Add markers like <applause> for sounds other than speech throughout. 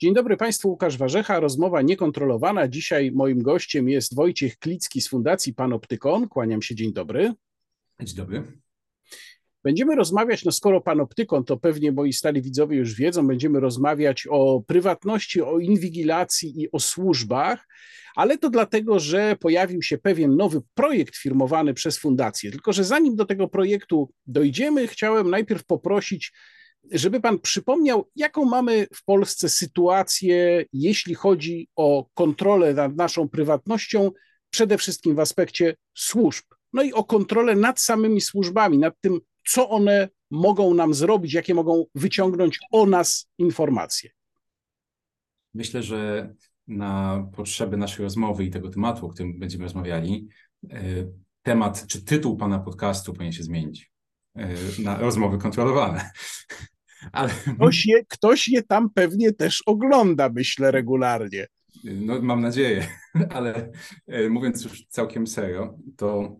Dzień dobry Państwu, Łukasz Warzecha, rozmowa niekontrolowana. Dzisiaj moim gościem jest Wojciech Klicki z Fundacji Panoptykon. Kłaniam się, dzień dobry. Dzień dobry. Będziemy rozmawiać, no skoro Panoptykon, to pewnie moi stali widzowie już wiedzą, będziemy rozmawiać o prywatności, o inwigilacji i o służbach, ale to dlatego, że pojawił się pewien nowy projekt firmowany przez fundację. Tylko, że zanim do tego projektu dojdziemy, chciałem najpierw poprosić żeby pan przypomniał, jaką mamy w Polsce sytuację, jeśli chodzi o kontrolę nad naszą prywatnością, przede wszystkim w aspekcie służb, no i o kontrolę nad samymi służbami, nad tym, co one mogą nam zrobić, jakie mogą wyciągnąć o nas informacje. Myślę, że na potrzeby naszej rozmowy i tego tematu, o którym będziemy rozmawiali, e, temat czy tytuł pana podcastu powinien się zmienić e, na rozmowy kontrolowane. Ale... Ktoś, je, ktoś je tam pewnie też ogląda, myślę, regularnie. No, mam nadzieję, <laughs> ale e, mówiąc już całkiem serio, to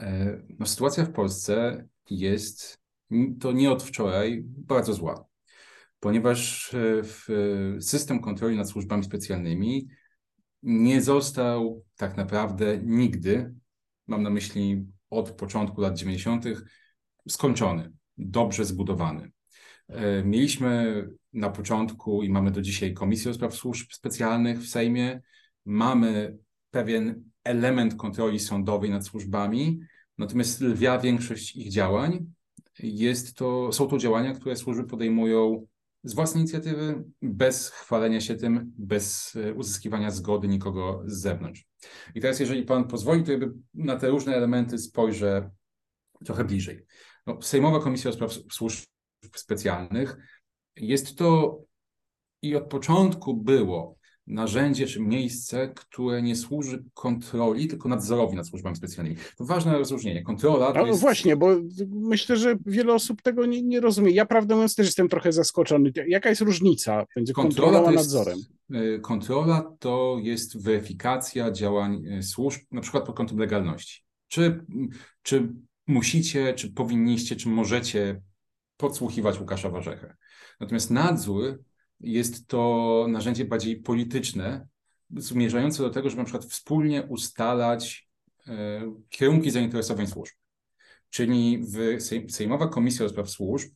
e, no, sytuacja w Polsce jest to nie od wczoraj bardzo zła, ponieważ e, system kontroli nad służbami specjalnymi nie został tak naprawdę nigdy, mam na myśli od początku lat 90., skończony, dobrze zbudowany. E, mieliśmy na początku i mamy do dzisiaj Komisję do Spraw Służb Specjalnych w Sejmie. Mamy pewien element kontroli sądowej nad służbami, natomiast lwia większość ich działań jest to, są to działania, które służby podejmują z własnej inicjatywy, bez chwalenia się tym, bez e, uzyskiwania zgody nikogo z zewnątrz. I teraz, jeżeli Pan pozwoli, to jakby na te różne elementy spojrzę trochę bliżej. No, Sejmowa Komisja do Spraw Służb specjalnych. Jest to i od początku było narzędzie czy miejsce, które nie służy kontroli, tylko nadzorowi nad służbami specjalnymi. To ważne rozróżnienie. Kontrola to no jest... właśnie, bo myślę, że wiele osób tego nie, nie rozumie. Ja prawdę mówiąc też jestem trochę zaskoczony. Jaka jest różnica między kontrolą a nadzorem? Y, kontrola to jest weryfikacja działań y, służb, na przykład pod kątem legalności. Czy, czy musicie, czy powinniście, czy możecie podsłuchiwać Łukasza Warzechę. Natomiast nadzór jest to narzędzie bardziej polityczne, zmierzające do tego, żeby na przykład wspólnie ustalać e, kierunki zainteresowań służb. Czyli w Sejmowa Komisja do Spraw Służb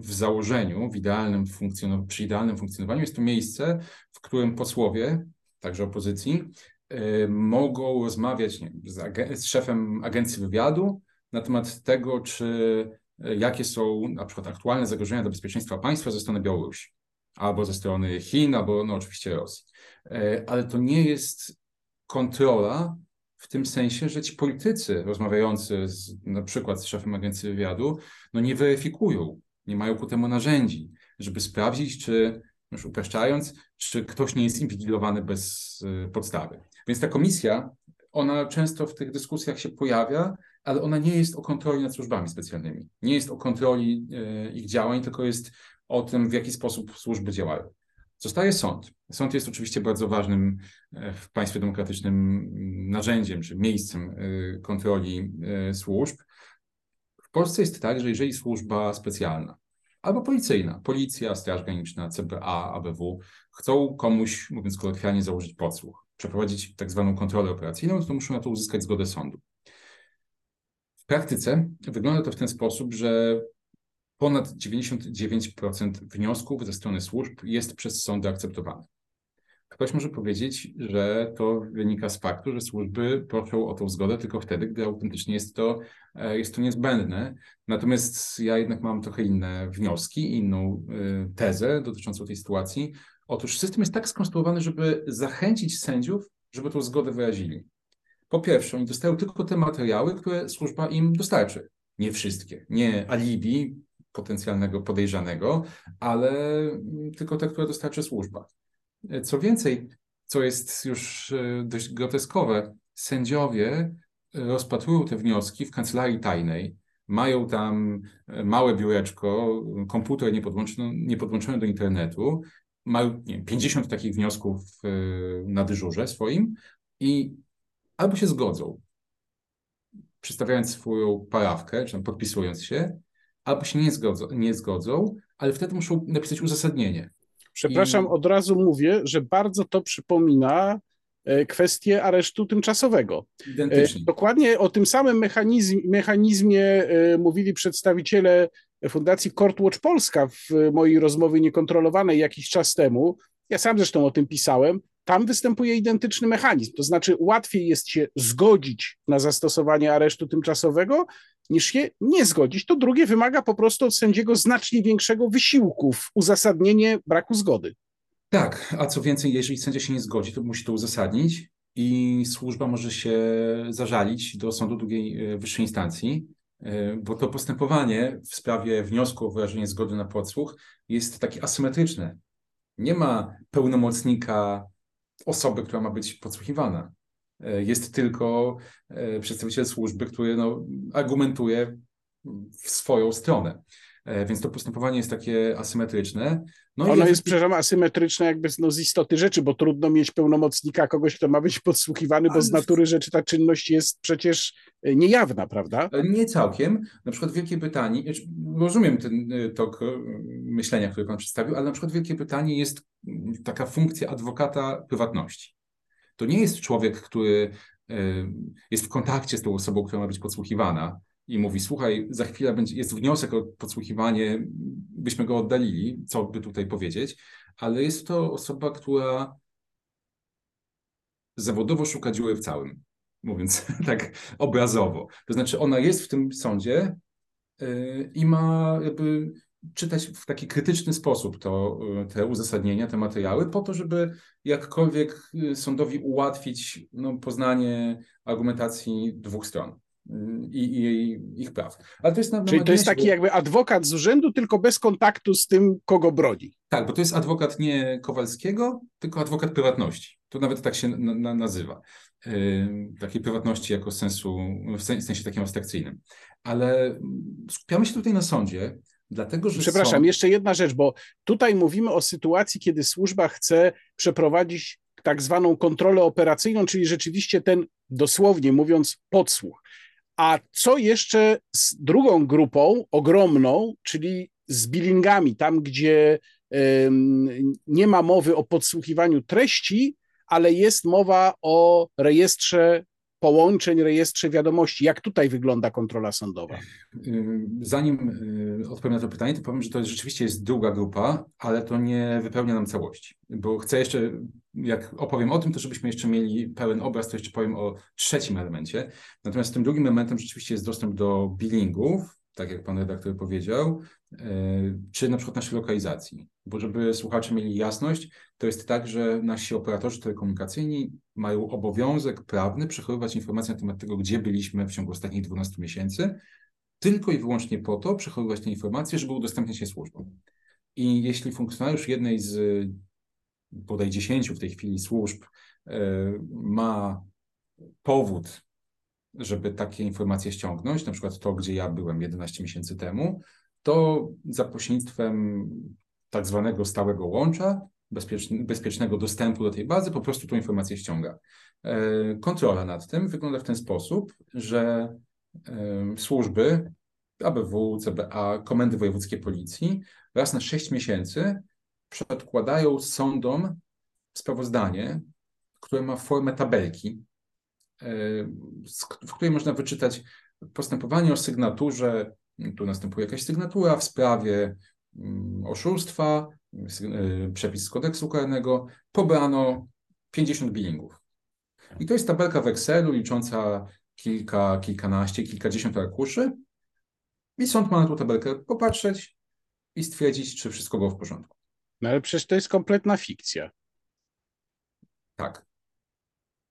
w założeniu, w idealnym funkcjonow- przy idealnym funkcjonowaniu jest to miejsce, w którym posłowie, także opozycji, e, mogą rozmawiać nie, z, z szefem agencji wywiadu na temat tego, czy jakie są na przykład aktualne zagrożenia dla bezpieczeństwa państwa ze strony Białorusi, albo ze strony Chin, albo no oczywiście Rosji. E, ale to nie jest kontrola w tym sensie, że ci politycy rozmawiający z, na przykład z szefem agencji wywiadu, no nie weryfikują, nie mają ku temu narzędzi, żeby sprawdzić, czy, już upraszczając, czy ktoś nie jest inwigilowany bez e, podstawy. Więc ta komisja, ona często w tych dyskusjach się pojawia, ale ona nie jest o kontroli nad służbami specjalnymi. Nie jest o kontroli e, ich działań, tylko jest o tym, w jaki sposób służby działają. Zostaje sąd. Sąd jest oczywiście bardzo ważnym e, w państwie demokratycznym narzędziem czy miejscem e, kontroli służb. W Polsce jest tak, że jeżeli służba specjalna albo policyjna, policja, Straż Graniczna, CBA, ABW chcą komuś, mówiąc kolokwialnie, założyć podsłuch, przeprowadzić tak zwaną kontrolę operacyjną, to muszą na to uzyskać zgodę sądu praktyce wygląda to w ten sposób, że ponad 99% wniosków ze strony służb jest przez sądy akceptowane. Ktoś może powiedzieć, że to wynika z faktu, że służby proszą o tą zgodę tylko wtedy, gdy autentycznie jest to, e, jest to niezbędne. Natomiast ja jednak mam trochę inne wnioski, inną e, tezę dotyczącą tej sytuacji. Otóż system jest tak skonstruowany, żeby zachęcić sędziów, żeby tą zgodę wyrazili. Po pierwsze, oni dostają tylko te materiały, które służba im dostarczy. Nie wszystkie. Nie alibi potencjalnego podejrzanego, ale tylko te, które dostarczy służba. Co więcej, co jest już e, dość groteskowe, sędziowie rozpatrują te wnioski w kancelarii tajnej, mają tam e, małe biureczko, komputer niepodłączony, niepodłączony do internetu, mają nie, 50 takich wniosków e, na dyżurze swoim i albo się zgodzą, przedstawiając swoją parawkę, czy podpisując się, albo się nie zgodzą, nie zgodzą, ale wtedy muszą napisać uzasadnienie. Przepraszam, I... od razu mówię, że bardzo to przypomina e, kwestię aresztu tymczasowego. Identycznie. Dokładnie o tym samym mechanizm, mechanizmie mówili przedstawiciele Fundacji Courtwatch Polska w mojej rozmowie niekontrolowanej jakiś czas temu. Ja sam zresztą o tym pisałem tam występuje identyczny mechanizm. To znaczy, łatwiej jest się zgodzić na zastosowanie aresztu tymczasowego, niż się nie zgodzić. To drugie wymaga po prostu od sędziego znacznie większego wysiłku w uzasadnienie braku zgody. Tak, a co więcej, jeżeli sędzia się nie zgodzi, to musi to uzasadnić i służba może się zażalić do sądu drugiej e, wyższej instancji, e, bo to postępowanie w sprawie wniosku o wyrażenie zgody na podsłuch jest takie asymetryczne. Nie ma pełnomocnika osoby, która ma być podsłuchiwana. E, jest tylko e, przedstawiciel służby, który no, argumentuje w swoją stronę. E, więc to postępowanie jest takie asymetryczne. No Ono jest, przepraszam, asymetryczne jakby no, z istoty rzeczy, bo trudno mieć pełnomocnika kogoś, kto ma być podsłuchiwany, bo z natury rzeczy ta czynność jest przecież niejawna, prawda? Nie całkiem. Na przykład Wielkie Pytanie, znaczy, rozumiem ten tok myślenia, który Pan przedstawił, ale na przykład Wielkie Pytanie jest taka funkcja adwokata prywatności. To nie jest człowiek, który jest w kontakcie z tą osobą, która ma być podsłuchiwana i mówi: Słuchaj, za chwilę będzie, jest wniosek o podsłuchiwanie, byśmy go oddalili, co by tutaj powiedzieć, ale jest to osoba, która zawodowo szuka dziury w całym, mówiąc <laughs> tak obrazowo. To znaczy, ona jest w tym sądzie y, i ma jakby czytać w taki krytyczny sposób to, y, te uzasadnienia, te materiały, po to, żeby jakkolwiek y, sądowi ułatwić no, poznanie argumentacji dwóch stron. Y, I, i, ich praw. Ale to jest na, Czyli to jest taki jakby adwokat z urzędu, tylko bez kontaktu z tym, kogo broni. Tak, bo to jest adwokat nie Kowalskiego, tylko adwokat prywatności. To nawet tak się na, na, nazywa. Yy, takiej prywatności jako sensu, w sensie takim abstrakcyjnym. Ale skupiamy się tutaj na sądzie, Dlatego, że Przepraszam, jeszcze jedna rzecz, bo tutaj mówimy o sytuacji, kiedy służba chce przeprowadzić tak zwaną kontrolę operacyjną, czyli rzeczywiście ten, dosłownie mówiąc, podsłuch. A co jeszcze z drugą grupą, ogromną, czyli z billingami, tam gdzie nie ma mowy o podsłuchiwaniu treści, ale jest mowa o rejestrze połączeń, rejestrze wiadomości. Jak tutaj wygląda kontrola sądowa? Zanim y, odpowiem na to pytanie, to powiem, że to rzeczywiście jest druga grupa, ale to nie wypełnia nam całości. Bo chcę jeszcze, jak opowiem o tym, to żebyśmy jeszcze mieli pełen obraz, to jeszcze powiem o trzecim elemencie. Natomiast tym drugim elementem rzeczywiście jest dostęp do billingów, tak jak pan redaktor powiedział, e, czy na przykład naszej lokalizacji. Bo żeby słuchacze mieli jasność, to jest tak, że nasi operatorzy telekomunikacyjni mają obowiązek prawny przechowywać informacje na temat tego, gdzie byliśmy w ciągu ostatnich 12 miesięcy, tylko i wyłącznie po to przechowywać te informacje, żeby udostępniać je służbom. I jeśli funkcjonariusz jednej z bodaj 10 w tej chwili służb e, ma powód żeby takie informacje ściągnąć, na przykład to, gdzie ja byłem 11 miesięcy temu, to za pośrednictwem tak zwanego stałego łącza, bezpiecznego dostępu do tej bazy, po prostu tą informację ściąga. E, kontrola nad tym wygląda w ten sposób, że służby ABW, CBA, komendy wojewódzkie policji raz na 6 miesięcy przedkładają sądom sprawozdanie, które ma formę tabelki, w której można wyczytać postępowanie o sygnaturze, tu następuje jakaś sygnatura w sprawie mm, oszustwa, y, przepis z kodeksu karnego, pobrano 50 billingów. I to jest tabelka w Excelu licząca kilka, kilkanaście, kilkadziesiąt arkuszy. I sąd ma na tą tabelkę popatrzeć i stwierdzić, czy wszystko było w porządku. No ale przecież to jest kompletna fikcja. Tak.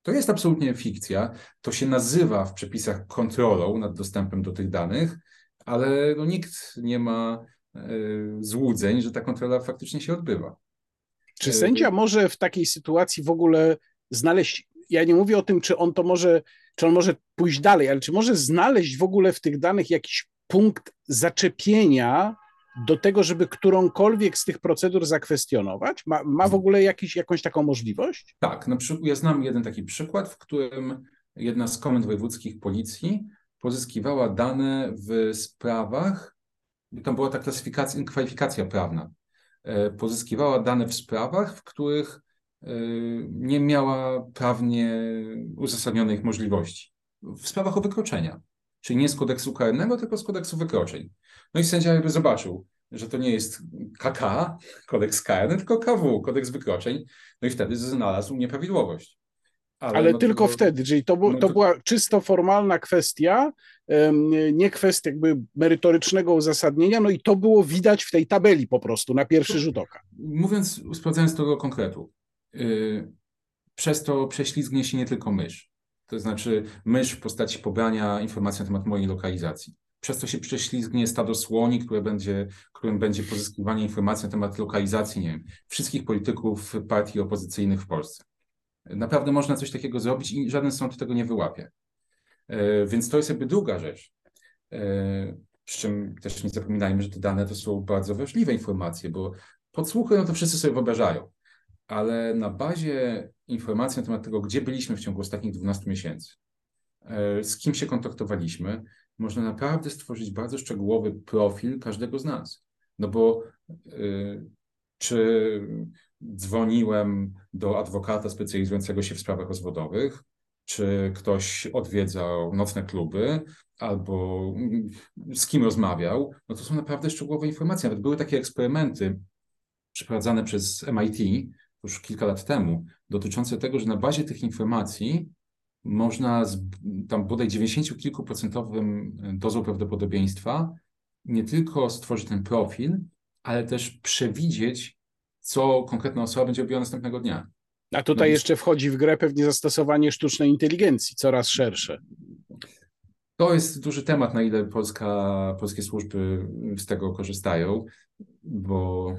To jest absolutnie fikcja. To się nazywa w przepisach kontrolą nad dostępem do tych danych, ale no, nikt nie ma y, złudzeń, że ta kontrola faktycznie się odbywa. Czy sędzia może w takiej sytuacji w ogóle znaleźć, ja nie mówię o tym, czy on to może, czy on może pójść dalej, ale czy może znaleźć w ogóle w tych danych jakiś punkt zaczepienia do tego, żeby którąkolwiek z tych procedur zakwestionować? Ma, ma w ogóle jakiś, jakąś taką możliwość? Tak, na przykład ja znam jeden taki przykład, w którym jedna z komend wojewódzkich policji pozyskiwała dane w sprawach, tam była ta klasyfikacja, kwalifikacja prawna. pozyskiwała dane w sprawach, w których nie miała prawnie uzasadnionych możliwości. W sprawach o wykroczenia, czyli nie z kodeksu karnego, tylko z kodeksu wykroczeń. No i sędzia jakby zobaczył, że to nie jest KK, kodeks karny, tylko KW, kodeks wykroczeń, no i wtedy znalazł nieprawidłowość. Ale, Ale no tylko to, wtedy, czyli to, no to, to, była czysto formalna kwestia, nie kwestia jakby merytorycznego uzasadnienia, no i to było widać w tej tabeli po prostu na pierwszy rzut oka. Mówiąc, sprawdzając tego konkretu, yy, przez to prześlizgnie się nie tylko mysz, to znaczy mysz w postaci pobrania informacji na temat mojej lokalizacji. Przez to się prześlizgnie stado słoni, które będzie, którym będzie pozyskiwanie informacji na temat lokalizacji, nie wiem, wszystkich polityków partii opozycyjnych w Polsce. Naprawdę można coś takiego zrobić i żaden sąd tego nie wyłapie. E, więc to jest jakby druga rzecz. E, przy czym też nie zapominajmy, że te dane to są bardzo ważliwe informacje, bo podsłuchy no to wszyscy sobie wyobrażają, ale na bazie informacji na temat tego, gdzie byliśmy w ciągu ostatnich 12 miesięcy, e, z kim się kontaktowaliśmy, można naprawdę stworzyć bardzo szczegółowy profil każdego z nas. No bo czy dzwoniłem do adwokata specjalizującego się w sprawach rozwodowych, czy ktoś odwiedzał nocne kluby, albo z kim rozmawiał, no to są naprawdę szczegółowe informacje. Nawet były takie eksperymenty przeprowadzane przez MIT już kilka lat temu, dotyczące tego, że na bazie tych informacji można z tam bodaj 90 kilku procentowym dozą prawdopodobieństwa nie tylko stworzyć ten profil, ale też przewidzieć, co konkretna osoba będzie robiła następnego dnia. A tutaj no jeszcze wchodzi w grę pewnie zastosowanie sztucznej inteligencji, coraz szersze. To jest duży temat, na ile Polska, polskie służby z tego korzystają, bo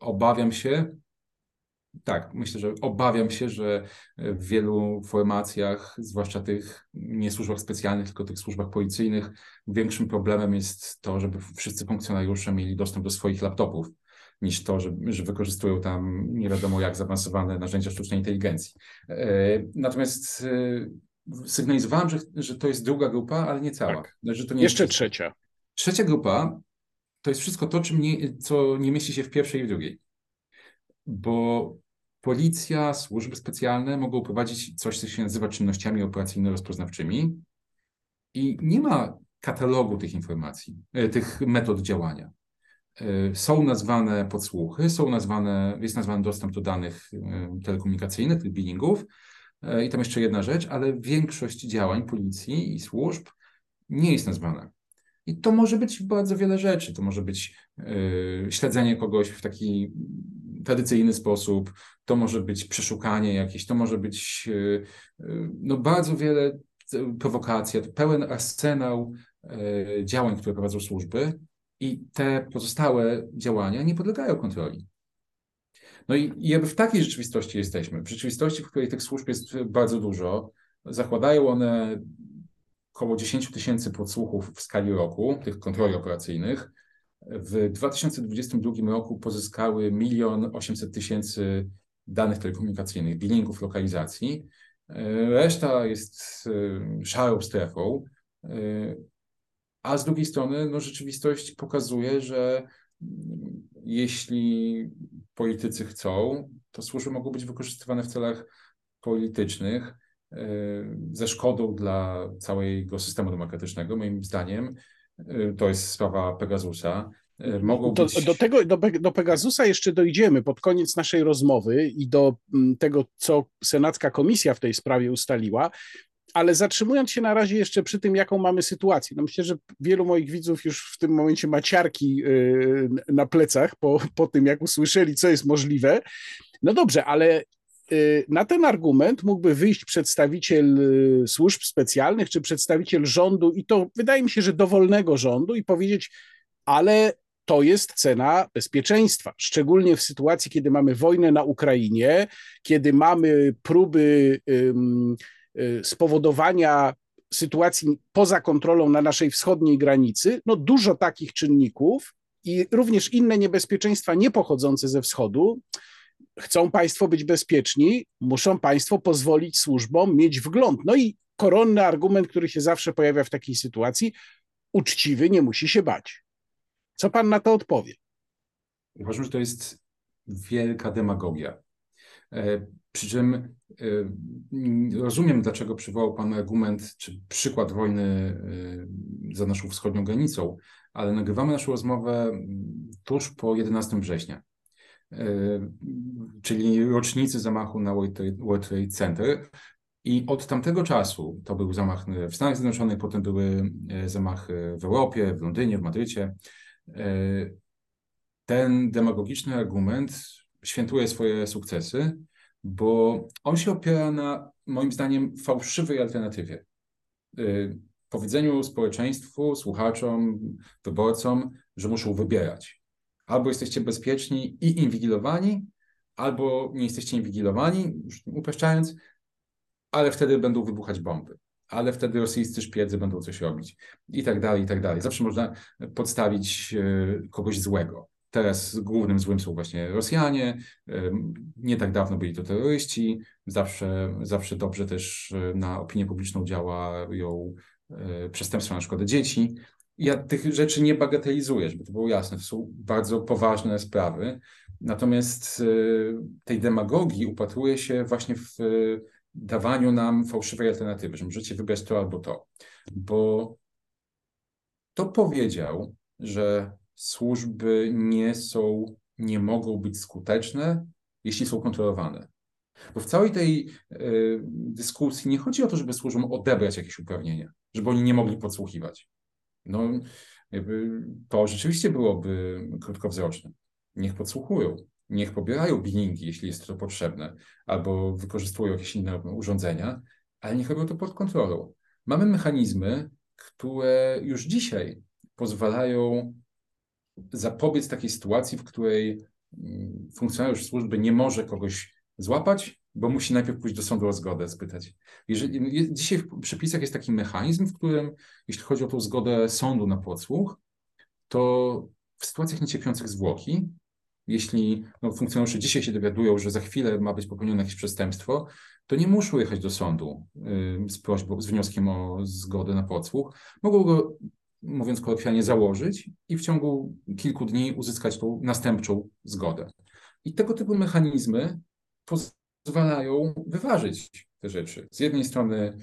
obawiam się, tak, myślę, że obawiam się, że w wielu formacjach, zwłaszcza tych nie służbach specjalnych, tylko tych służbach policyjnych, większym problemem jest to, żeby wszyscy funkcjonariusze mieli dostęp do swoich laptopów niż to, że, że wykorzystują tam nie wiadomo jak zaawansowane narzędzia sztucznej inteligencji. E, natomiast e, sygnalizowałem, że, że to jest druga grupa, ale nie cała. Tak. Że to nie Jeszcze jest... trzecia. Trzecia grupa to jest wszystko to, czym nie, co nie mieści się w pierwszej i w drugiej. Bo policja, służby specjalne mogą prowadzić coś, co się nazywa czynnościami operacyjno-rozpoznawczymi i nie ma katalogu tych informacji, e, tych metod działania. Y, są nazwane podsłuchy, są nazwane, jest nazwany dostęp do danych y, telekomunikacyjnych, tych billingów. I tam jeszcze jedna rzecz, ale większość działań policji i służb nie jest nazwana. I to może być bardzo wiele rzeczy. To może być śledzenie kogoś w taki tradycyjny sposób, to może być przeszukanie jakieś, to może być no, bardzo wiele prowokacji, pełen arsenał działań, które prowadzą służby, i te pozostałe działania nie podlegają kontroli. No i, i jakby w takiej rzeczywistości jesteśmy, w rzeczywistości, w której tych służb jest bardzo dużo, zakładają one około 10 tysięcy podsłuchów w skali roku, tych kontroli operacyjnych. W 2022 roku pozyskały 1 800 tysięcy danych telekomunikacyjnych, billingów lokalizacji. Reszta jest y, szarą strefą. Y, a z drugiej strony no, rzeczywistość pokazuje, że jeśli politycy chcą, to służby mogą być wykorzystywane w celach politycznych e, ze szkodą dla całego systemu demokratycznego. Moim zdaniem e, to jest sprawa Pegasusa. E, mogą do, być... do, tego, do, do Pegasusa jeszcze dojdziemy pod koniec naszej rozmowy i do mm, tego, co Senacka Komisja w tej sprawie ustaliła ale zatrzymując się na razie jeszcze przy tym, jaką mamy sytuację, no myślę, że wielu moich widzów już w tym momencie ma ciarki y, na plecach po, po tym, jak usłyszeli, co jest możliwe. No dobrze, ale y, na ten argument mógłby wyjść przedstawiciel y, służb specjalnych czy przedstawiciel rządu, i to wydaje mi się, że dowolnego rządu, i powiedzieć, ale to jest cena bezpieczeństwa, szczególnie w sytuacji, kiedy mamy wojnę na Ukrainie, kiedy mamy próby. Y, spowodowania sytuacji poza kontrolą na naszej wschodniej granicy, no dużo takich czynników i również inne niebezpieczeństwa niepochodzące ze wschodu. Chcą Państwo być bezpieczni, muszą Państwo pozwolić służbom mieć wgląd. No i koronny argument, który się zawsze pojawia w takiej sytuacji, uczciwy nie musi się bać. Co Pan na to odpowie? Uważam, że to jest wielka demagogia. E, przy czym e, rozumiem, dlaczego przywołał Pan argument czy przykład wojny e, za naszą wschodnią granicą, ale nagrywamy naszą rozmowę tuż po 11 września, czyli rocznicy zamachu na World Trade Center. I od tamtego czasu, to był zamach w Stanach Zjednoczonych, potem były zamachy w Europie, w Londynie, w Madrycie. Ten demagogiczny argument świętuje swoje sukcesy, bo on się opiera na, moim zdaniem, fałszywej alternatywie. Y, powiedzeniu społeczeństwu, słuchaczom, wyborcom, że muszą wybierać. Albo jesteście bezpieczni i inwigilowani, albo nie jesteście inwigilowani, już upraszczając, ale wtedy będą wybuchać bomby. Ale wtedy rosyjscy szpiedzy będą coś robić i tak dalej, i tak dalej. Zawsze można podstawić y, kogoś złego. Teraz głównym złym są właśnie Rosjanie. Nie tak dawno byli to terroryści. Zawsze, zawsze dobrze też e, na opinię publiczną działają e, przestępstwa na szkodę dzieci. Ja tych rzeczy nie bagatelizuję, żeby to było jasne. To są bardzo poważne sprawy. Natomiast e, tej demagogii upatruje się właśnie w dawaniu nam fałszywej alternatywy, że możecie wybrać to albo to. Bo to powiedział, że służby nie są, nie mogą być skuteczne, jeśli są kontrolowane. Bo w całej tej y, dyskusji nie chodzi o to, żeby służbom odebrać jakieś uprawnienia, żeby oni nie mogli podsłuchiwać. No, to rzeczywiście byłoby krótkowzroczne. Niech podsłuchują, niech pobierają bilingi, jeśli jest to potrzebne, albo wykorzystują jakieś inne urządzenia, ale niech robią to pod kontrolą. Mamy mechanizmy, które już dzisiaj pozwalają zapobiec takiej sytuacji, w której mm, funkcjonariusz służby nie może kogoś złapać, bo musi najpierw pójść do sądu o zgodę, spytać. Jeżeli, dzisiaj w przepisach jest taki mechanizm, w którym, jeśli chodzi o tą zgodę sądu na podsłuch, to w sytuacjach niecierpiących zwłoki, jeśli no, funkcjonariusze dzisiaj się dowiadują, że za chwilę ma być popełnione jakieś przestępstwo, to nie muszą jechać do sądu y, z prośbą, z wnioskiem o zgodę na podsłuch. Mogą go mówiąc kolokwialnie, założyć i w ciągu kilku dni uzyskać tą następczą zgodę. I tego typu mechanizmy pozwalają wyważyć te rzeczy. Z jednej strony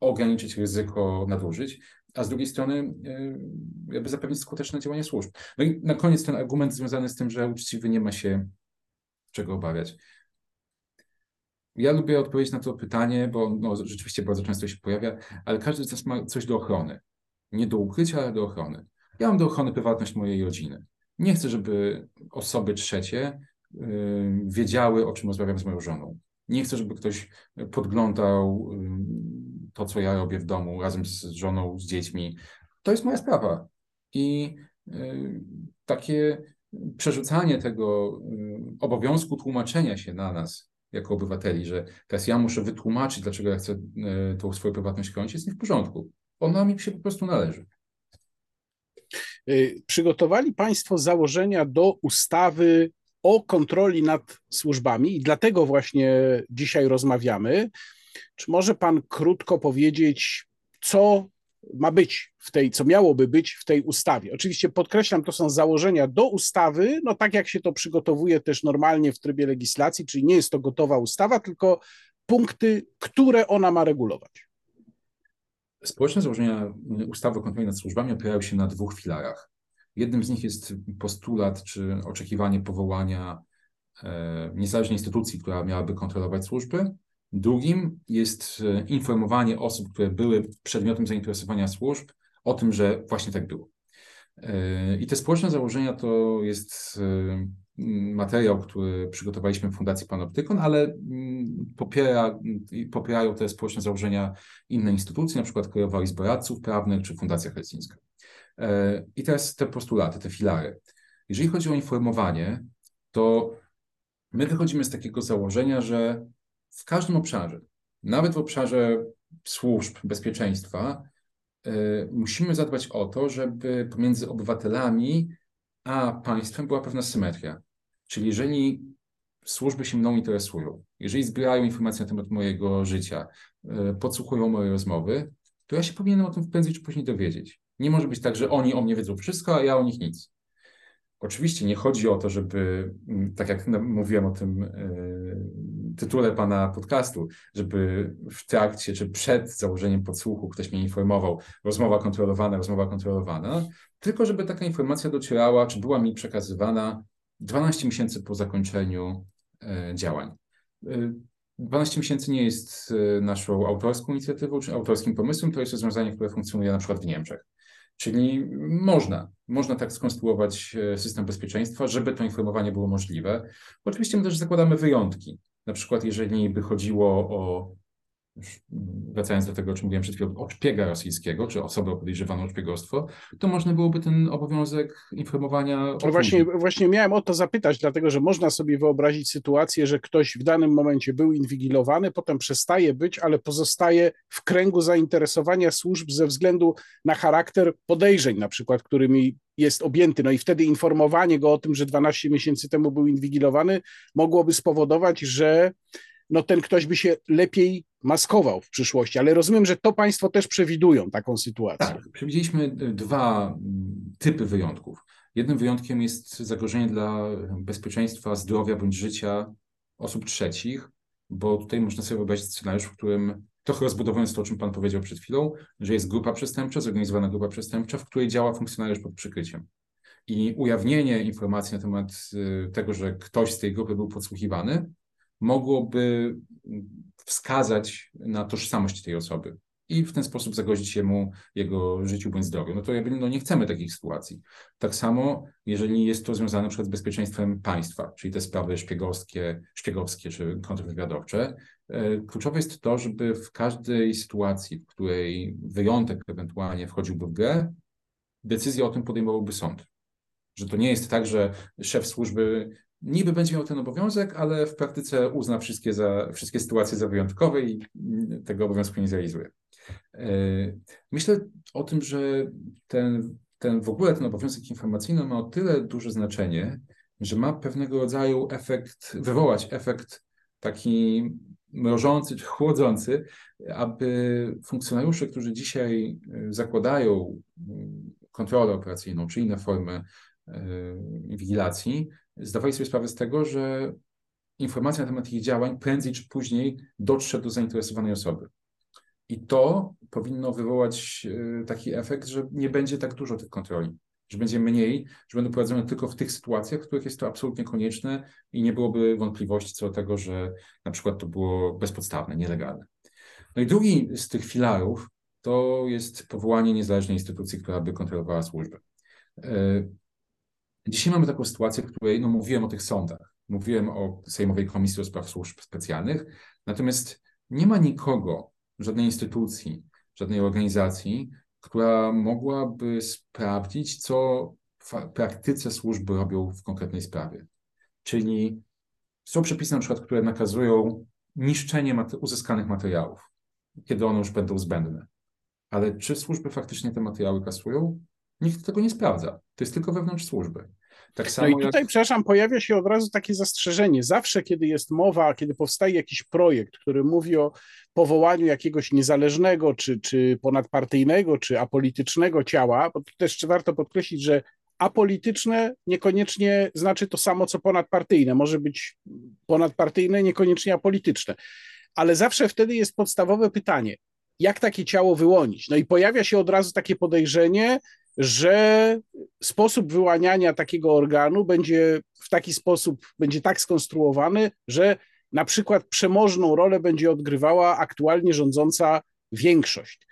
ograniczyć ryzyko nadużyć, a z drugiej strony e, jakby zapewnić skuteczne działanie służb. No i na koniec ten argument związany z tym, że uczciwy nie ma się czego obawiać. Ja lubię odpowiedzieć na to pytanie, bo no, rzeczywiście bardzo często się pojawia, ale każdy z nas ma coś do ochrony nie do ukrycia, ale do ochrony. Ja mam do ochrony prywatność mojej rodziny. Nie chcę, żeby osoby trzecie y, wiedziały, o czym rozmawiam z moją żoną. Nie chcę, żeby ktoś podglądał y, to, co ja robię w domu razem z żoną, z dziećmi. To jest moja sprawa. I y, takie przerzucanie tego obowiązku tłumaczenia się na nas jako obywateli, że teraz ja muszę wytłumaczyć, dlaczego ja chcę tą swoją prywatność chronić, jest nie w porządku ona mi się po prostu należy. Y, przygotowali Państwo założenia do ustawy o kontroli nad służbami i dlatego właśnie dzisiaj rozmawiamy. Czy może Pan krótko powiedzieć, co ma być w tej, co miałoby być w tej ustawie? Oczywiście podkreślam, to są założenia do ustawy, no tak jak się to przygotowuje też normalnie w trybie legislacji, czyli nie jest to gotowa ustawa, tylko punkty, które ona ma regulować. Społeczne założenia ustawy o kontroli nad służbami opierają się na dwóch filarach. Jednym z nich jest postulat czy oczekiwanie powołania e, niezależnej instytucji, która miałaby kontrolować służby. Drugim jest e, informowanie osób, które były przedmiotem zainteresowania służb o tym, że właśnie tak było. E, I te społeczne założenia to jest materiał, który przygotowaliśmy w Fundacji Panoptykon, ale mm, popiera, popierają te społeczne założenia inne instytucje, na przykład Krajowa Izba Radców Prawnych czy Fundacja Helsińska. E, I teraz te postulaty, te filary. Jeżeli chodzi o informowanie, to my wychodzimy z takiego założenia, że w każdym obszarze, nawet w obszarze służb bezpieczeństwa, e, musimy zadbać o to, żeby pomiędzy obywatelami a państwem była pewna symetria. Czyli jeżeli służby się mną interesują, jeżeli zbierają informacje na temat mojego życia, e, podsłuchują moje rozmowy, to ja się powinienem o tym prędzej czy później dowiedzieć. Nie może być tak, że oni o mnie wiedzą wszystko, a ja o nich nic. Oczywiście nie chodzi o to, żeby, mm, tak jak mówiłem o tym e, tytule pana podcastu, żeby w trakcie czy przed założeniem podsłuchu ktoś mnie informował, rozmowa kontrolowana, rozmowa kontrolowana, tylko żeby taka informacja docierała, czy była mi przekazywana 12 miesięcy po zakończeniu e, działań. 12 miesięcy nie jest naszą autorską inicjatywą czy autorskim pomysłem, to jest rozwiązanie, które funkcjonuje na przykład w Niemczech. Czyli można, można tak skonstruować e, system bezpieczeństwa, żeby to informowanie było możliwe. Oczywiście my też zakładamy wyjątki. Na przykład, jeżeli by chodziło o wracając do tego, o czym mówiłem przed chwilą, o szpiega rosyjskiego, czy osobę podejrzewaną o szpiegostwo, to można byłoby ten obowiązek informowania. No właśnie, właśnie miałem o to zapytać, dlatego że można sobie wyobrazić sytuację, że ktoś w danym momencie był inwigilowany, potem przestaje być, ale pozostaje w kręgu zainteresowania służb ze względu na charakter podejrzeń, na przykład, którymi jest objęty. No i wtedy informowanie go o tym, że 12 miesięcy temu był inwigilowany, mogłoby spowodować, że no ten ktoś by się lepiej maskował w przyszłości, ale rozumiem, że to Państwo też przewidują taką sytuację. Tak, przewidzieliśmy dwa mm, typy wyjątków. Jednym wyjątkiem jest zagrożenie dla bezpieczeństwa, zdrowia bądź życia osób trzecich, bo tutaj można sobie wyobrazić scenariusz, w którym, trochę rozbudowując to, o czym Pan powiedział przed chwilą, że jest grupa przestępcza, zorganizowana grupa przestępcza, w której działa funkcjonariusz pod przykryciem. I ujawnienie informacji na temat y, tego, że ktoś z tej grupy był podsłuchiwany, mogłoby wskazać na tożsamość tej osoby i w ten sposób zagrozić mu jego życiu bądź zdrowiu. No to jakby no nie chcemy takich sytuacji. Tak samo, jeżeli jest to związane przykład z bezpieczeństwem państwa, czyli te sprawy szpiegowskie, szpiegowskie czy kontrwywiadowcze, e, kluczowe jest to, żeby w każdej sytuacji, w której wyjątek ewentualnie wchodziłby w grę, decyzję o tym podejmowałby sąd. Że to nie jest tak, że szef służby niby będzie miał ten obowiązek, ale w praktyce uzna wszystkie, za, wszystkie sytuacje za wyjątkowe i tego obowiązku nie zrealizuje. E, myślę o tym, że ten, ten w ogóle ten obowiązek informacyjny ma o tyle duże znaczenie, że ma pewnego rodzaju efekt, wywołać efekt taki mrożący czy chłodzący, aby funkcjonariusze, którzy dzisiaj zakładają kontrolę operacyjną czy inne formy e, inwigilacji, zdawali sobie sprawę z tego, że informacja na temat ich działań prędzej czy później dotrze do zainteresowanej osoby. I to powinno wywołać e, taki efekt, że nie będzie tak dużo tych kontroli, że będzie mniej, że będą prowadzone tylko w tych sytuacjach, w których jest to absolutnie konieczne i nie byłoby wątpliwości co do tego, że na przykład to było bezpodstawne, nielegalne. No i drugi z tych filarów to jest powołanie niezależnej instytucji, która by kontrolowała służbę. Dzisiaj mamy taką sytuację, w której no, mówiłem o tych sądach, mówiłem o Sejmowej Komisji do Spraw Służb Specjalnych, natomiast nie ma nikogo, żadnej instytucji, żadnej organizacji, która mogłaby sprawdzić, co praktyce służby robią w konkretnej sprawie. Czyli są przepisy na przykład, które nakazują niszczenie mate uzyskanych materiałów, kiedy one już będą zbędne. Ale czy służby faktycznie te materiały kasują? Nikt tego nie sprawdza. To jest tylko wewnątrz służby. Tak samo no i tutaj, jak... przepraszam, pojawia się od razu takie zastrzeżenie. Zawsze, kiedy jest mowa, kiedy powstaje jakiś projekt, który mówi o powołaniu jakiegoś niezależnego, czy, czy ponadpartyjnego, czy apolitycznego ciała, bo tu też warto podkreślić, że apolityczne niekoniecznie znaczy to samo, co ponadpartyjne. Może być ponadpartyjne, niekoniecznie apolityczne. Ale zawsze wtedy jest podstawowe pytanie, jak takie ciało wyłonić? No i pojawia się od razu takie podejrzenie, że sposób wyłaniania takiego organu będzie w taki sposób, będzie tak skonstruowany, że na przykład przemożną rolę będzie odgrywała aktualnie rządząca większość.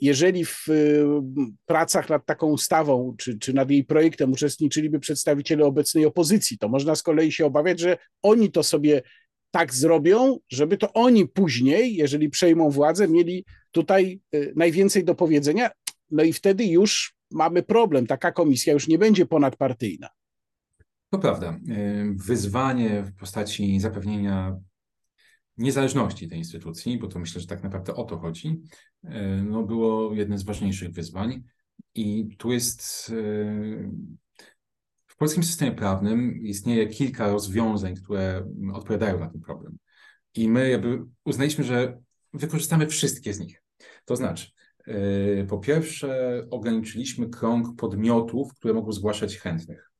Jeżeli w pracach nad taką ustawą, czy, czy nad jej projektem uczestniczyliby przedstawiciele obecnej opozycji, to można z kolei się obawiać, że oni to sobie tak zrobią, żeby to oni później, jeżeli przejmą władzę, mieli tutaj y, najwięcej do powiedzenia. No i wtedy już mamy problem. Taka komisja już nie będzie ponadpartyjna. To prawda. Wyzwanie w postaci zapewnienia niezależności tej instytucji, bo to myślę, że tak naprawdę o to chodzi, no było jednym z ważniejszych wyzwań. I tu jest w polskim systemie prawnym istnieje kilka rozwiązań, które odpowiadają na ten problem. I my jakby uznaliśmy, że wykorzystamy wszystkie z nich. To znaczy, po pierwsze, ograniczyliśmy krąg podmiotów, które mogą zgłaszać chętnych.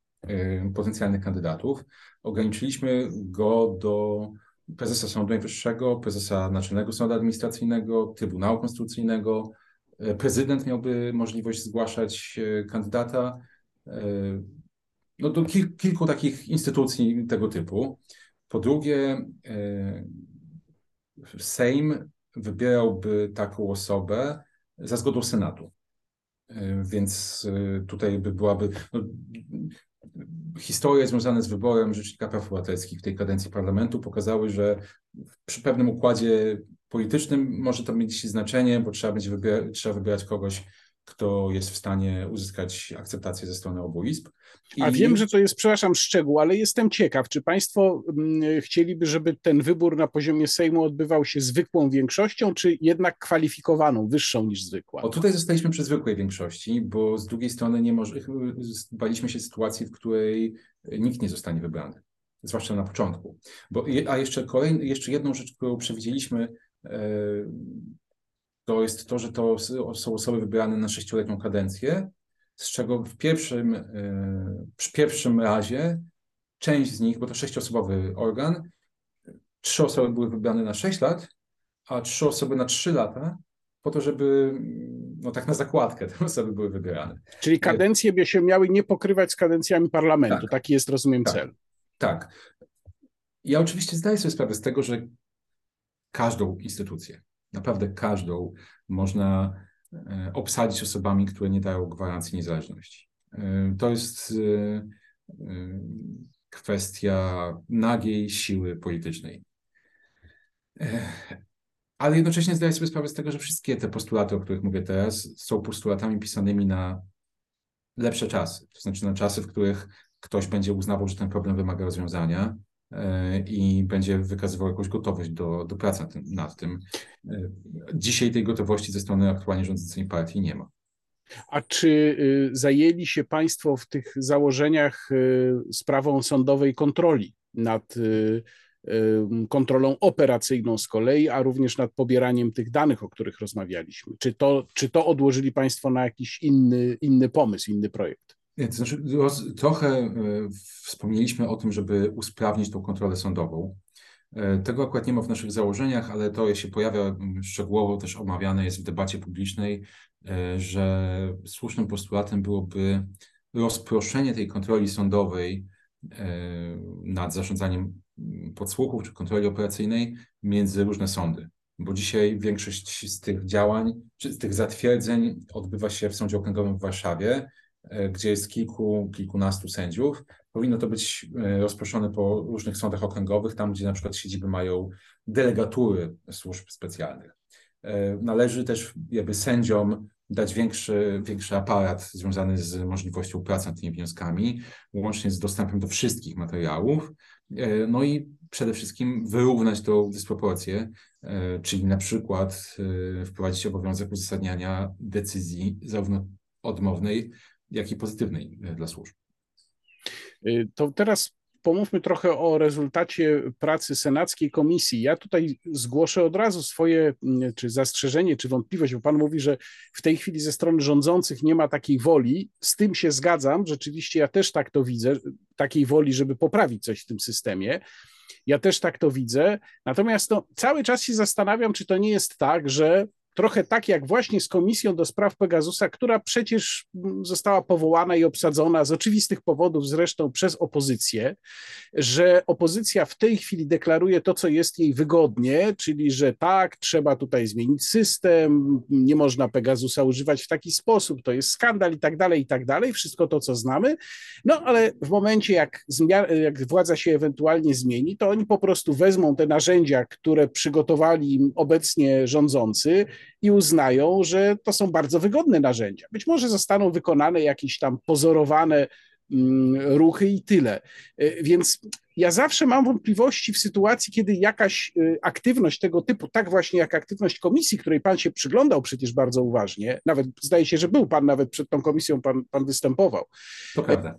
potencjalnych kandydatów. Ograniczyliśmy go do prezesa Sądu Najwyższego, prezesa Naczelnego Sądu Administracyjnego, Trybunału Konstytucyjnego. Prezydent miałby możliwość zgłaszać kandydata no, do kil, kilku takich instytucji tego typu. Po drugie, Sejm wybierałby taką osobę za zgodą Senatu. E, więc e, tutaj by byłaby. No, historie związane z wyborem Rzecznika Praw Obywatelskich w tej kadencji parlamentu pokazały, że przy pewnym układzie politycznym może to mieć znaczenie, bo trzeba będzie wybierać, trzeba wybierać kogoś, kto jest w stanie uzyskać akceptację ze strony obu izb. I... A wiem, że to jest, przepraszam, szczegół, ale jestem ciekaw, czy Państwo mm, chcieliby, żeby ten wybór na poziomie Sejmu odbywał się zwykłą większością, czy jednak kwalifikowaną, wyższą niż zwykła? O tutaj zostaliśmy przy zwykłej większości, bo z drugiej strony nie może, baliśmy się sytuacji, w której nikt nie zostanie wybrany, zwłaszcza na początku. Bo, a jeszcze, kolejny, jeszcze jedną rzecz, którą przewidzieliśmy, e, to jest to, że to są osoby wybierane na sześcioletnią kadencję, z czego w pierwszym, e, przy pierwszym razie część z nich, bo to sześciosobowy organ, trzy osoby były wybrane na sześć lat, a trzy osoby na trzy lata, po to, żeby no tak na zakładkę te osoby były wybierane. Czyli kadencje by się miały nie pokrywać z kadencjami parlamentu. Tak. Taki jest, rozumiem, tak. cel. Tak. Ja oczywiście zdaję sobie sprawę z tego, że każdą instytucję, naprawdę każdą można e, obsadzić osobami, które nie dają gwarancji niezależności. E, to jest e, kwestia nagiej siły politycznej. Ale jednocześnie zdaję sobie sprawę z tego, że wszystkie te postulaty, o których mówię teraz, są postulatami pisanymi na lepsze czasy. To znaczy na czasy, w których ktoś będzie uznawał, że ten problem wymaga rozwiązania E, i będzie wykazywał jakąś gotowość do, do pracy nad tym, nad tym. E, dzisiaj tej gotowości ze strony aktualnie rządzącej partii nie ma. A czy y, zajęli się Państwo w tych założeniach y, sprawą sądowej kontroli nad y, kontrolą operacyjną z kolei, a również nad pobieraniem tych danych, o których rozmawialiśmy? Czy to, czy to odłożyli Państwo na jakiś inny, inny pomysł, inny projekt? To znaczy, trochę e, wspomnieliśmy o tym, żeby usprawnić tą kontrolę sądową. E, tego akurat nie ma w naszych założeniach, ale to się pojawia szczegółowo też omawiane jest w debacie publicznej, e, że słusznym postulatem byłoby rozproszenie tej kontroli sądowej nad zarządzaniem podsłuchów czy kontroli operacyjnej między różne sądy. Bo dzisiaj większość z tych działań, czy z tych zatwierdzeń odbywa się w Sądzie Okręgowym w Warszawie, gdzie jest kilku, kilkunastu sędziów. Powinno to być e, rozproszone po różnych sądach okręgowych, tam gdzie na przykład siedziby mają delegatury służb specjalnych. E, należy też jakby sędziom dać większy, większy aparat związany z możliwością pracy nad tymi wnioskami, łącznie z dostępem do wszystkich materiałów. No i przede wszystkim wyrównać tą dysproporcję, czyli na przykład wprowadzić obowiązek uzasadniania decyzji zarówno odmownej, jak i pozytywnej e, dla służb. Y, to teraz pomówmy trochę o rezultacie pracy Senackiej Komisji. Ja tutaj zgłoszę od razu swoje, mm, czy zastrzeżenie, czy wątpliwość, bo Pan mówi, że w tej chwili ze strony rządzących nie ma takiej woli. Z tym się zgadzam. Rzeczywiście ja też tak to widzę, takiej woli, żeby poprawić coś w tym systemie. Ja też tak to widzę. Natomiast no, cały czas się zastanawiam, czy to nie jest tak, że trochę tak jak właśnie z Komisją do Spraw Pegasusa, która przecież została powołana i obsadzona z oczywistych powodów zresztą przez opozycję, że opozycja w tej chwili deklaruje to, co jest jej wygodnie, czyli że tak, trzeba tutaj zmienić system, nie można Pegasusa używać w taki sposób, to jest skandal i tak dalej, i tak dalej, wszystko to, co znamy. No ale w momencie, jak, jak władza się ewentualnie zmieni, to oni po prostu wezmą te narzędzia, które przygotowali obecnie rządzący, i uznają, że to są bardzo wygodne narzędzia. Być może zostaną wykonane jakieś tam pozorowane mm, ruchy i tyle. E, więc ja zawsze mam wątpliwości w sytuacji, kiedy jakaś e, aktywność tego typu, tak właśnie jak aktywność komisji, której pan się przyglądał przecież bardzo uważnie, nawet zdaje się, że był pan nawet przed tą komisją, pan, pan występował. To prawda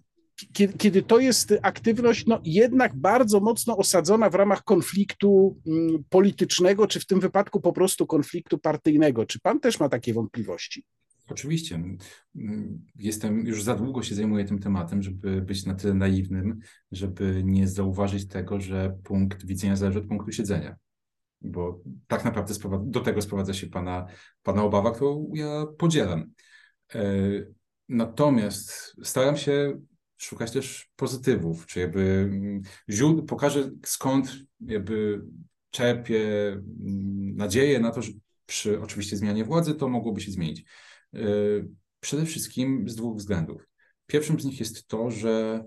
kiedy, kiedy to jest aktywność no, jednak bardzo mocno osadzona w ramach konfliktu mm, politycznego, czy w tym wypadku po prostu konfliktu partyjnego. Czy pan też ma takie wątpliwości? Oczywiście. Jestem, już za długo się zajmuję tym tematem, żeby być na tyle naiwnym, żeby nie zauważyć tego, że punkt widzenia zależy od punktu siedzenia. Bo tak naprawdę do tego sprowadza się Pana, pana obawa, którą ja podzielam. E, natomiast staram się szukać też pozytywów, czy jakby mm, źródł, pokażę skąd jakby czerpię mm, nadzieję na to, że przy oczywiście zmianie władzy to mogłoby się zmienić. E, przede wszystkim z dwóch względów. Pierwszym z nich jest to, że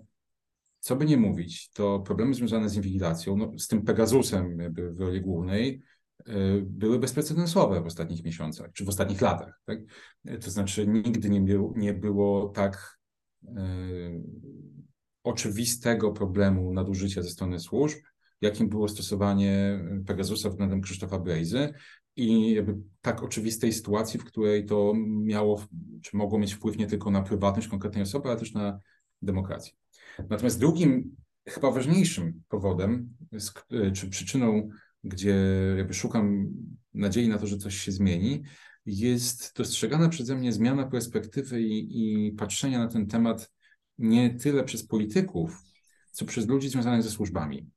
co by nie mówić, to problemy związane z inwigilacją, no, z tym Pegasusem jakby w roli głównej, e, były bezprecedensowe w ostatnich miesiącach, czy w ostatnich latach. Tak? E, to znaczy nigdy nie, było, nie było tak oczywistego problemu nadużycia ze strony służb, jakim było stosowanie Pegasusa względem Krzysztofa Brejzy i jakby tak oczywistej sytuacji, w której to miało, czy mogło mieć wpływ nie tylko na prywatność konkretnej osoby, ale też na demokrację. Natomiast drugim, chyba ważniejszym powodem, czy przyczyną, gdzie jakby szukam nadziei na to, że coś się zmieni, jest dostrzegana przeze mnie zmiana perspektywy i, i patrzenia na ten temat nie tyle przez polityków, co przez ludzi związanych ze służbami.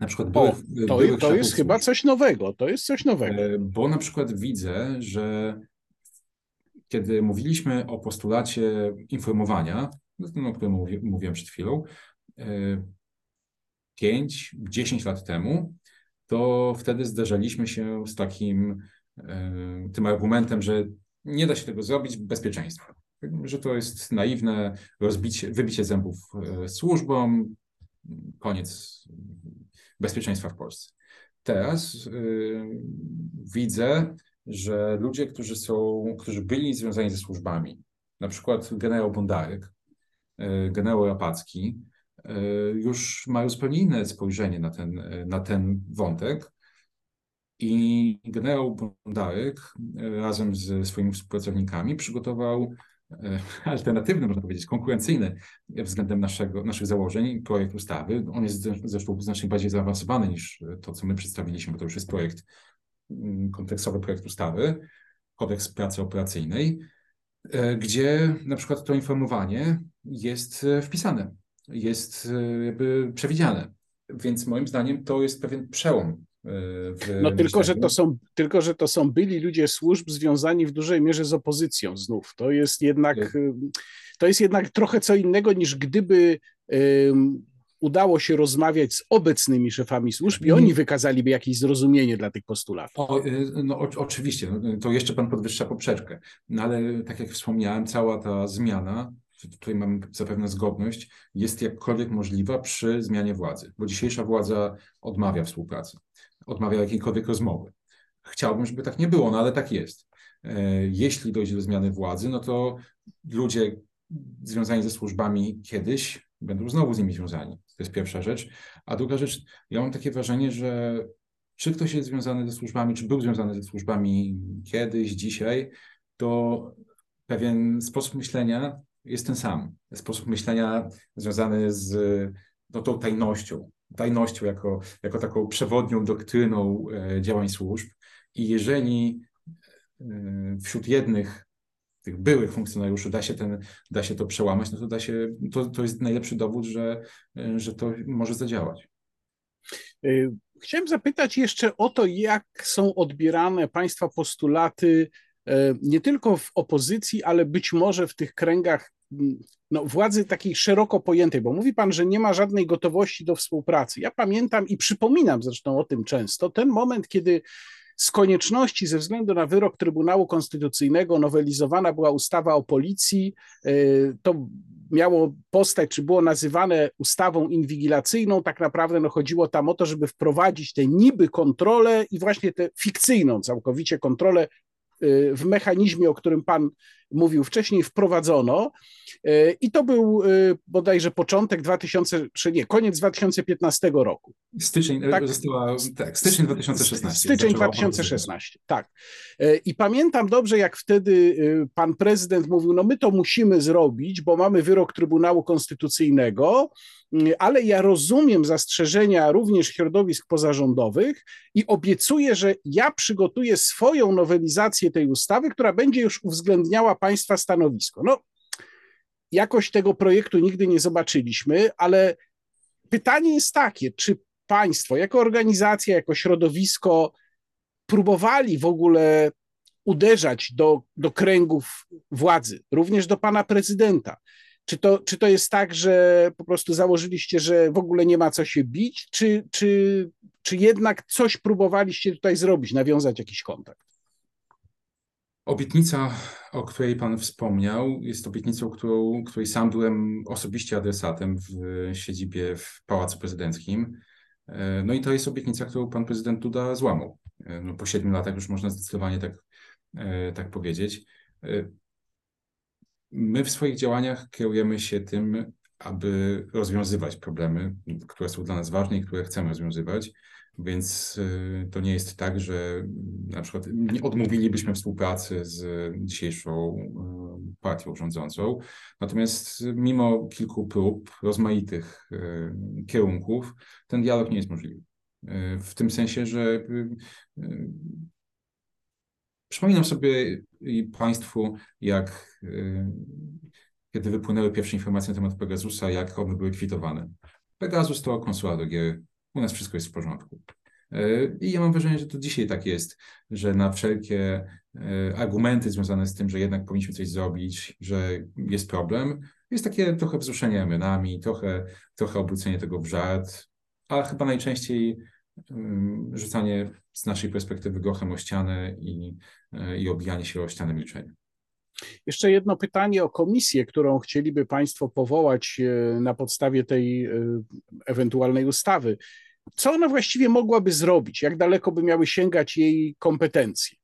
Na przykład byłych, o, to, byłych to jest chyba coś nowego, to jest coś nowego. E, bo na przykład widzę, że kiedy mówiliśmy o postulacie informowania, no, o którym mówiłem przed chwilą, 5-10 e, lat temu, to wtedy zderzaliśmy się z takim tym argumentem, że nie da się tego zrobić bezpieczeństwa. Że to jest naiwne rozbicie, wybicie zębów służbom, koniec bezpieczeństwa w Polsce. Teraz yy, widzę, że ludzie, którzy są, którzy byli związani ze służbami, na przykład generał Bondarek, yy, generał Rapacki, już mają zupełnie inne spojrzenie na ten, na ten wątek. I generał Bondarek yy, razem ze swoimi współpracownikami przygotował E, <laughs> alternatywny, można powiedzieć, konkurencyjny względem naszego, naszych założeń projekt ustawy. On jest zresztą znacznie bardziej zaawansowany niż to, co my przedstawiliśmy, bo to już jest projekt, mm, kompleksowy projekt ustawy, kodeks pracy operacyjnej, e, gdzie na przykład to informowanie jest e, wpisane, jest jakby przewidziane. Więc moim zdaniem to jest pewien przełom no tylko że, to są, tylko, że to są byli ludzie służb związani w dużej mierze z opozycją znów. To jest jednak, to jest jednak trochę co innego niż gdyby um, udało się rozmawiać z obecnymi szefami służb i oni wykazaliby jakieś zrozumienie dla tych postulatów. O, y, no, o, oczywiście, no, to jeszcze pan podwyższa poprzeczkę. No ale tak jak wspomniałem, cała ta zmiana tutaj mamy zapewne zgodność, jest jakkolwiek możliwa przy zmianie władzy, bo dzisiejsza władza odmawia współpracy odmawia jakiejkolwiek rozmowy. Chciałbym, żeby tak nie było, no ale tak jest. E, jeśli dojdzie do zmiany władzy, no to ludzie związani ze służbami kiedyś będą znowu z nimi związani. To jest pierwsza rzecz. A druga rzecz, ja mam takie wrażenie, że czy ktoś jest związany ze służbami, czy był związany ze służbami kiedyś, dzisiaj, to pewien sposób myślenia jest ten sam. Sposób myślenia związany z no, tą tajnością, tajnością jako, jako taką przewodnią doktryną e, działań służb. I jeżeli e, wśród jednych tych byłych funkcjonariuszy da się, ten, da się to przełamać, no to, da się, to, to jest najlepszy dowód, że, e, że to może zadziałać. Chciałem zapytać jeszcze o to, jak są odbierane Państwa postulaty nie tylko w opozycji, ale być może w tych kręgach no, władzy takiej szeroko pojętej, bo mówi pan, że nie ma żadnej gotowości do współpracy. Ja pamiętam i przypominam zresztą o tym często, ten moment, kiedy z konieczności, ze względu na wyrok Trybunału Konstytucyjnego, nowelizowana była ustawa o policji. E, to miało postać, czy było nazywane ustawą inwigilacyjną. Tak naprawdę no, chodziło tam o to, żeby wprowadzić tę niby kontrolę i właśnie tę fikcyjną całkowicie kontrolę e, w mechanizmie, o którym pan mówił wcześniej, wprowadzono e, i to był e, bodajże początek 2000, nie, koniec 2015 roku. Styczeń, e, tak? Została, tak, styczeń 2016. Styczeń 2016, tak. I pamiętam dobrze, jak wtedy pan prezydent mówił, no my to musimy zrobić, bo mamy wyrok Trybunału Konstytucyjnego, ale ja rozumiem zastrzeżenia również środowisk pozarządowych i obiecuję, że ja przygotuję swoją nowelizację tej ustawy, która będzie już uwzględniała państwa stanowisko. No, jakoś tego projektu nigdy nie zobaczyliśmy, ale pytanie jest takie, czy państwo, jako organizacja, jako środowisko, próbowali w ogóle uderzać do, do kręgów władzy, również do pana prezydenta. Czy to, czy to jest tak, że po prostu założyliście, że w ogóle nie ma co się bić, czy, czy, czy jednak coś próbowaliście tutaj zrobić, nawiązać jakiś kontakt? Obietnica, o której Pan wspomniał, jest obietnicą, którą, której sam byłem osobiście adresatem w siedzibie w Pałacu Prezydenckim. E, no i to jest obietnica, którą Pan Prezydent Duda złamał. E, no po siedmiu latach już można zdecydowanie tak, e, tak powiedzieć. My w swoich działaniach kierujemy się tym, aby rozwiązywać problemy, które są dla nas ważne i które chcemy rozwiązywać. Więc y, to nie jest tak, że na przykład odmówilibyśmy współpracy z dzisiejszą y, partią rządzącą. Natomiast mimo kilku prób, rozmaitych y, kierunków, ten dialog nie jest możliwy. W tym sensie, że przypominam sobie i Państwu, jak kiedy wypłynęły pierwsze informacje na temat Pegasusa, jak one były kwitowane. Pegasus to konsulat do gier u nas wszystko jest w porządku. E, I ja mam wrażenie, że to dzisiaj tak jest, że na wszelkie e, argumenty związane z tym, że jednak powinniśmy coś zrobić, że jest problem, jest takie trochę wzruszenie ramionami, trochę, trochę obrócenie tego w żart, a chyba najczęściej rzucanie z naszej perspektywy grochem o ścianę i, e, i obijanie się o ścianę milczenia. Jeszcze jedno pytanie o komisję, którą chcieliby Państwo powołać e, na podstawie tej e, ewentualnej ustawy. Co ona właściwie mogłaby zrobić? Jak daleko by miały sięgać jej kompetencje?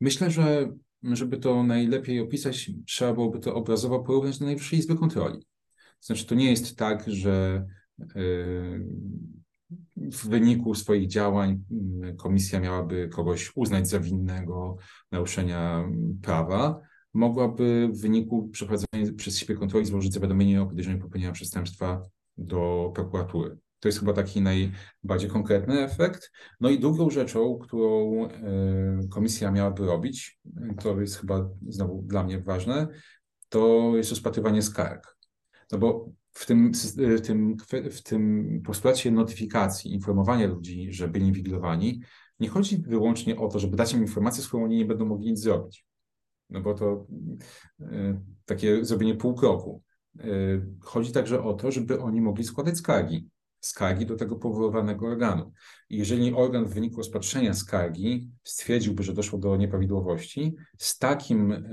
Myślę, że żeby to najlepiej opisać, trzeba byłoby to obrazowo porównać do Najwyższej Izby Kontroli. Znaczy, to nie jest tak, że e, w wyniku swoich działań mm, komisja miałaby kogoś uznać za winnego naruszenia prawa, mogłaby w wyniku przeprowadzenia przez siebie kontroli złożyć zawiadomienie o podejrzeniu popełnienia przestępstwa do prokuratury. To jest chyba taki najbardziej konkretny efekt. No i drugą rzeczą, którą e, komisja miałaby robić, to jest chyba znowu dla mnie ważne, to jest rozpatrywanie skarg. No bo w tym, w tym, w tym postulacie notyfikacji, informowania ludzi, że byli inwigilowani, nie chodzi wyłącznie o to, żeby dać im informację, z którą oni nie będą mogli nic zrobić. No bo to y, takie zrobienie pół kroku. Y, chodzi także o to, żeby oni mogli składać skargi. Skargi do tego powoływanego organu. I jeżeli organ w wyniku rozpatrzenia skargi stwierdziłby, że doszło do nieprawidłowości, z takim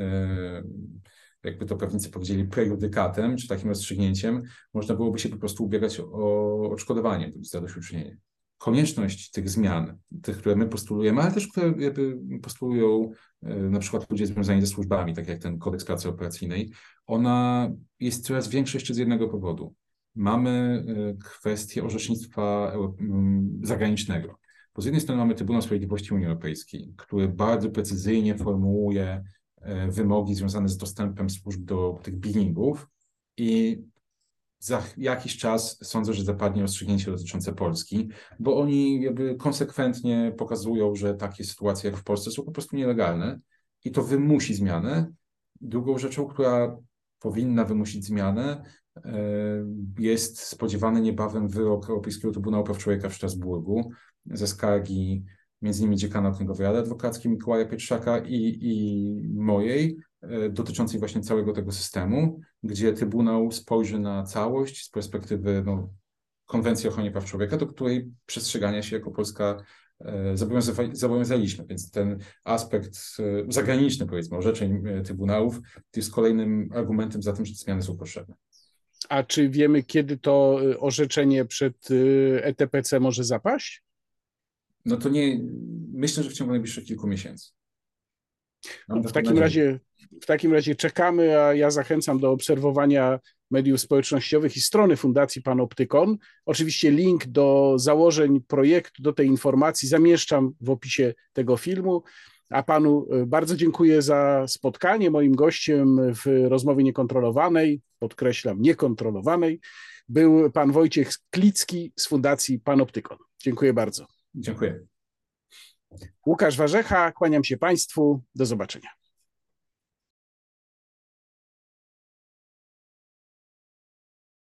jakby to prawnicy powiedzieli, prejudykatem, czy takim rozstrzygnięciem, można byłoby się po prostu ubiegać o odszkodowanie bądź zadośćuczynienie. Konieczność tych zmian, tych, które my postulujemy, ale też które jakby postulują e, na przykład ludzie związani ze służbami, tak jak ten kodeks pracy operacyjnej, ona jest coraz większa jeszcze z jednego powodu. Mamy e, kwestię orzecznictwa zagranicznego. Bo z jednej strony mamy Trybunał Sprawiedliwości Unii Europejskiej, który bardzo precyzyjnie formułuje E, wymogi związane z dostępem służb do tych billingów i za jakiś czas sądzę, że zapadnie rozstrzygnięcie dotyczące Polski, bo oni jakby konsekwentnie pokazują, że takie sytuacje jak w Polsce są po prostu nielegalne i to wymusi zmianę. Drugą rzeczą, która powinna wymusić zmianę, e, jest spodziewany niebawem wyrok Europejskiego Trybunału Praw Człowieka w Strasburgu ze skargi między innymi dziekana Okręgowej Rady Adwokackiej Mikołaja Pietrzaka i, i mojej, e, dotyczącej właśnie całego tego systemu, gdzie Trybunał spojrzy na całość z perspektywy no, Konwencji o ochronie praw człowieka, do której przestrzegania się jako Polska e, zobowiązaliśmy. Więc ten aspekt e, zagraniczny, powiedzmy, orzeczeń trybunałów jest kolejnym argumentem za tym, że te zmiany są potrzebne. A czy wiemy, kiedy to orzeczenie przed ETPC może zapaść? No to nie, myślę, że w ciągu najbliższych kilku miesięcy. No, w, takim razie, w takim razie czekamy, a ja zachęcam do obserwowania mediów społecznościowych i strony Fundacji Panoptykon. Oczywiście link do założeń projektu, do tej informacji zamieszczam w opisie tego filmu. A panu e, bardzo dziękuję za spotkanie. Moim gościem w rozmowie niekontrolowanej, podkreślam, niekontrolowanej, był pan Wojciech Klicki z Fundacji Panoptykon. Dziękuję bardzo. Dziękuję. Łukasz Warzecha, kłaniam się Państwu. Do zobaczenia.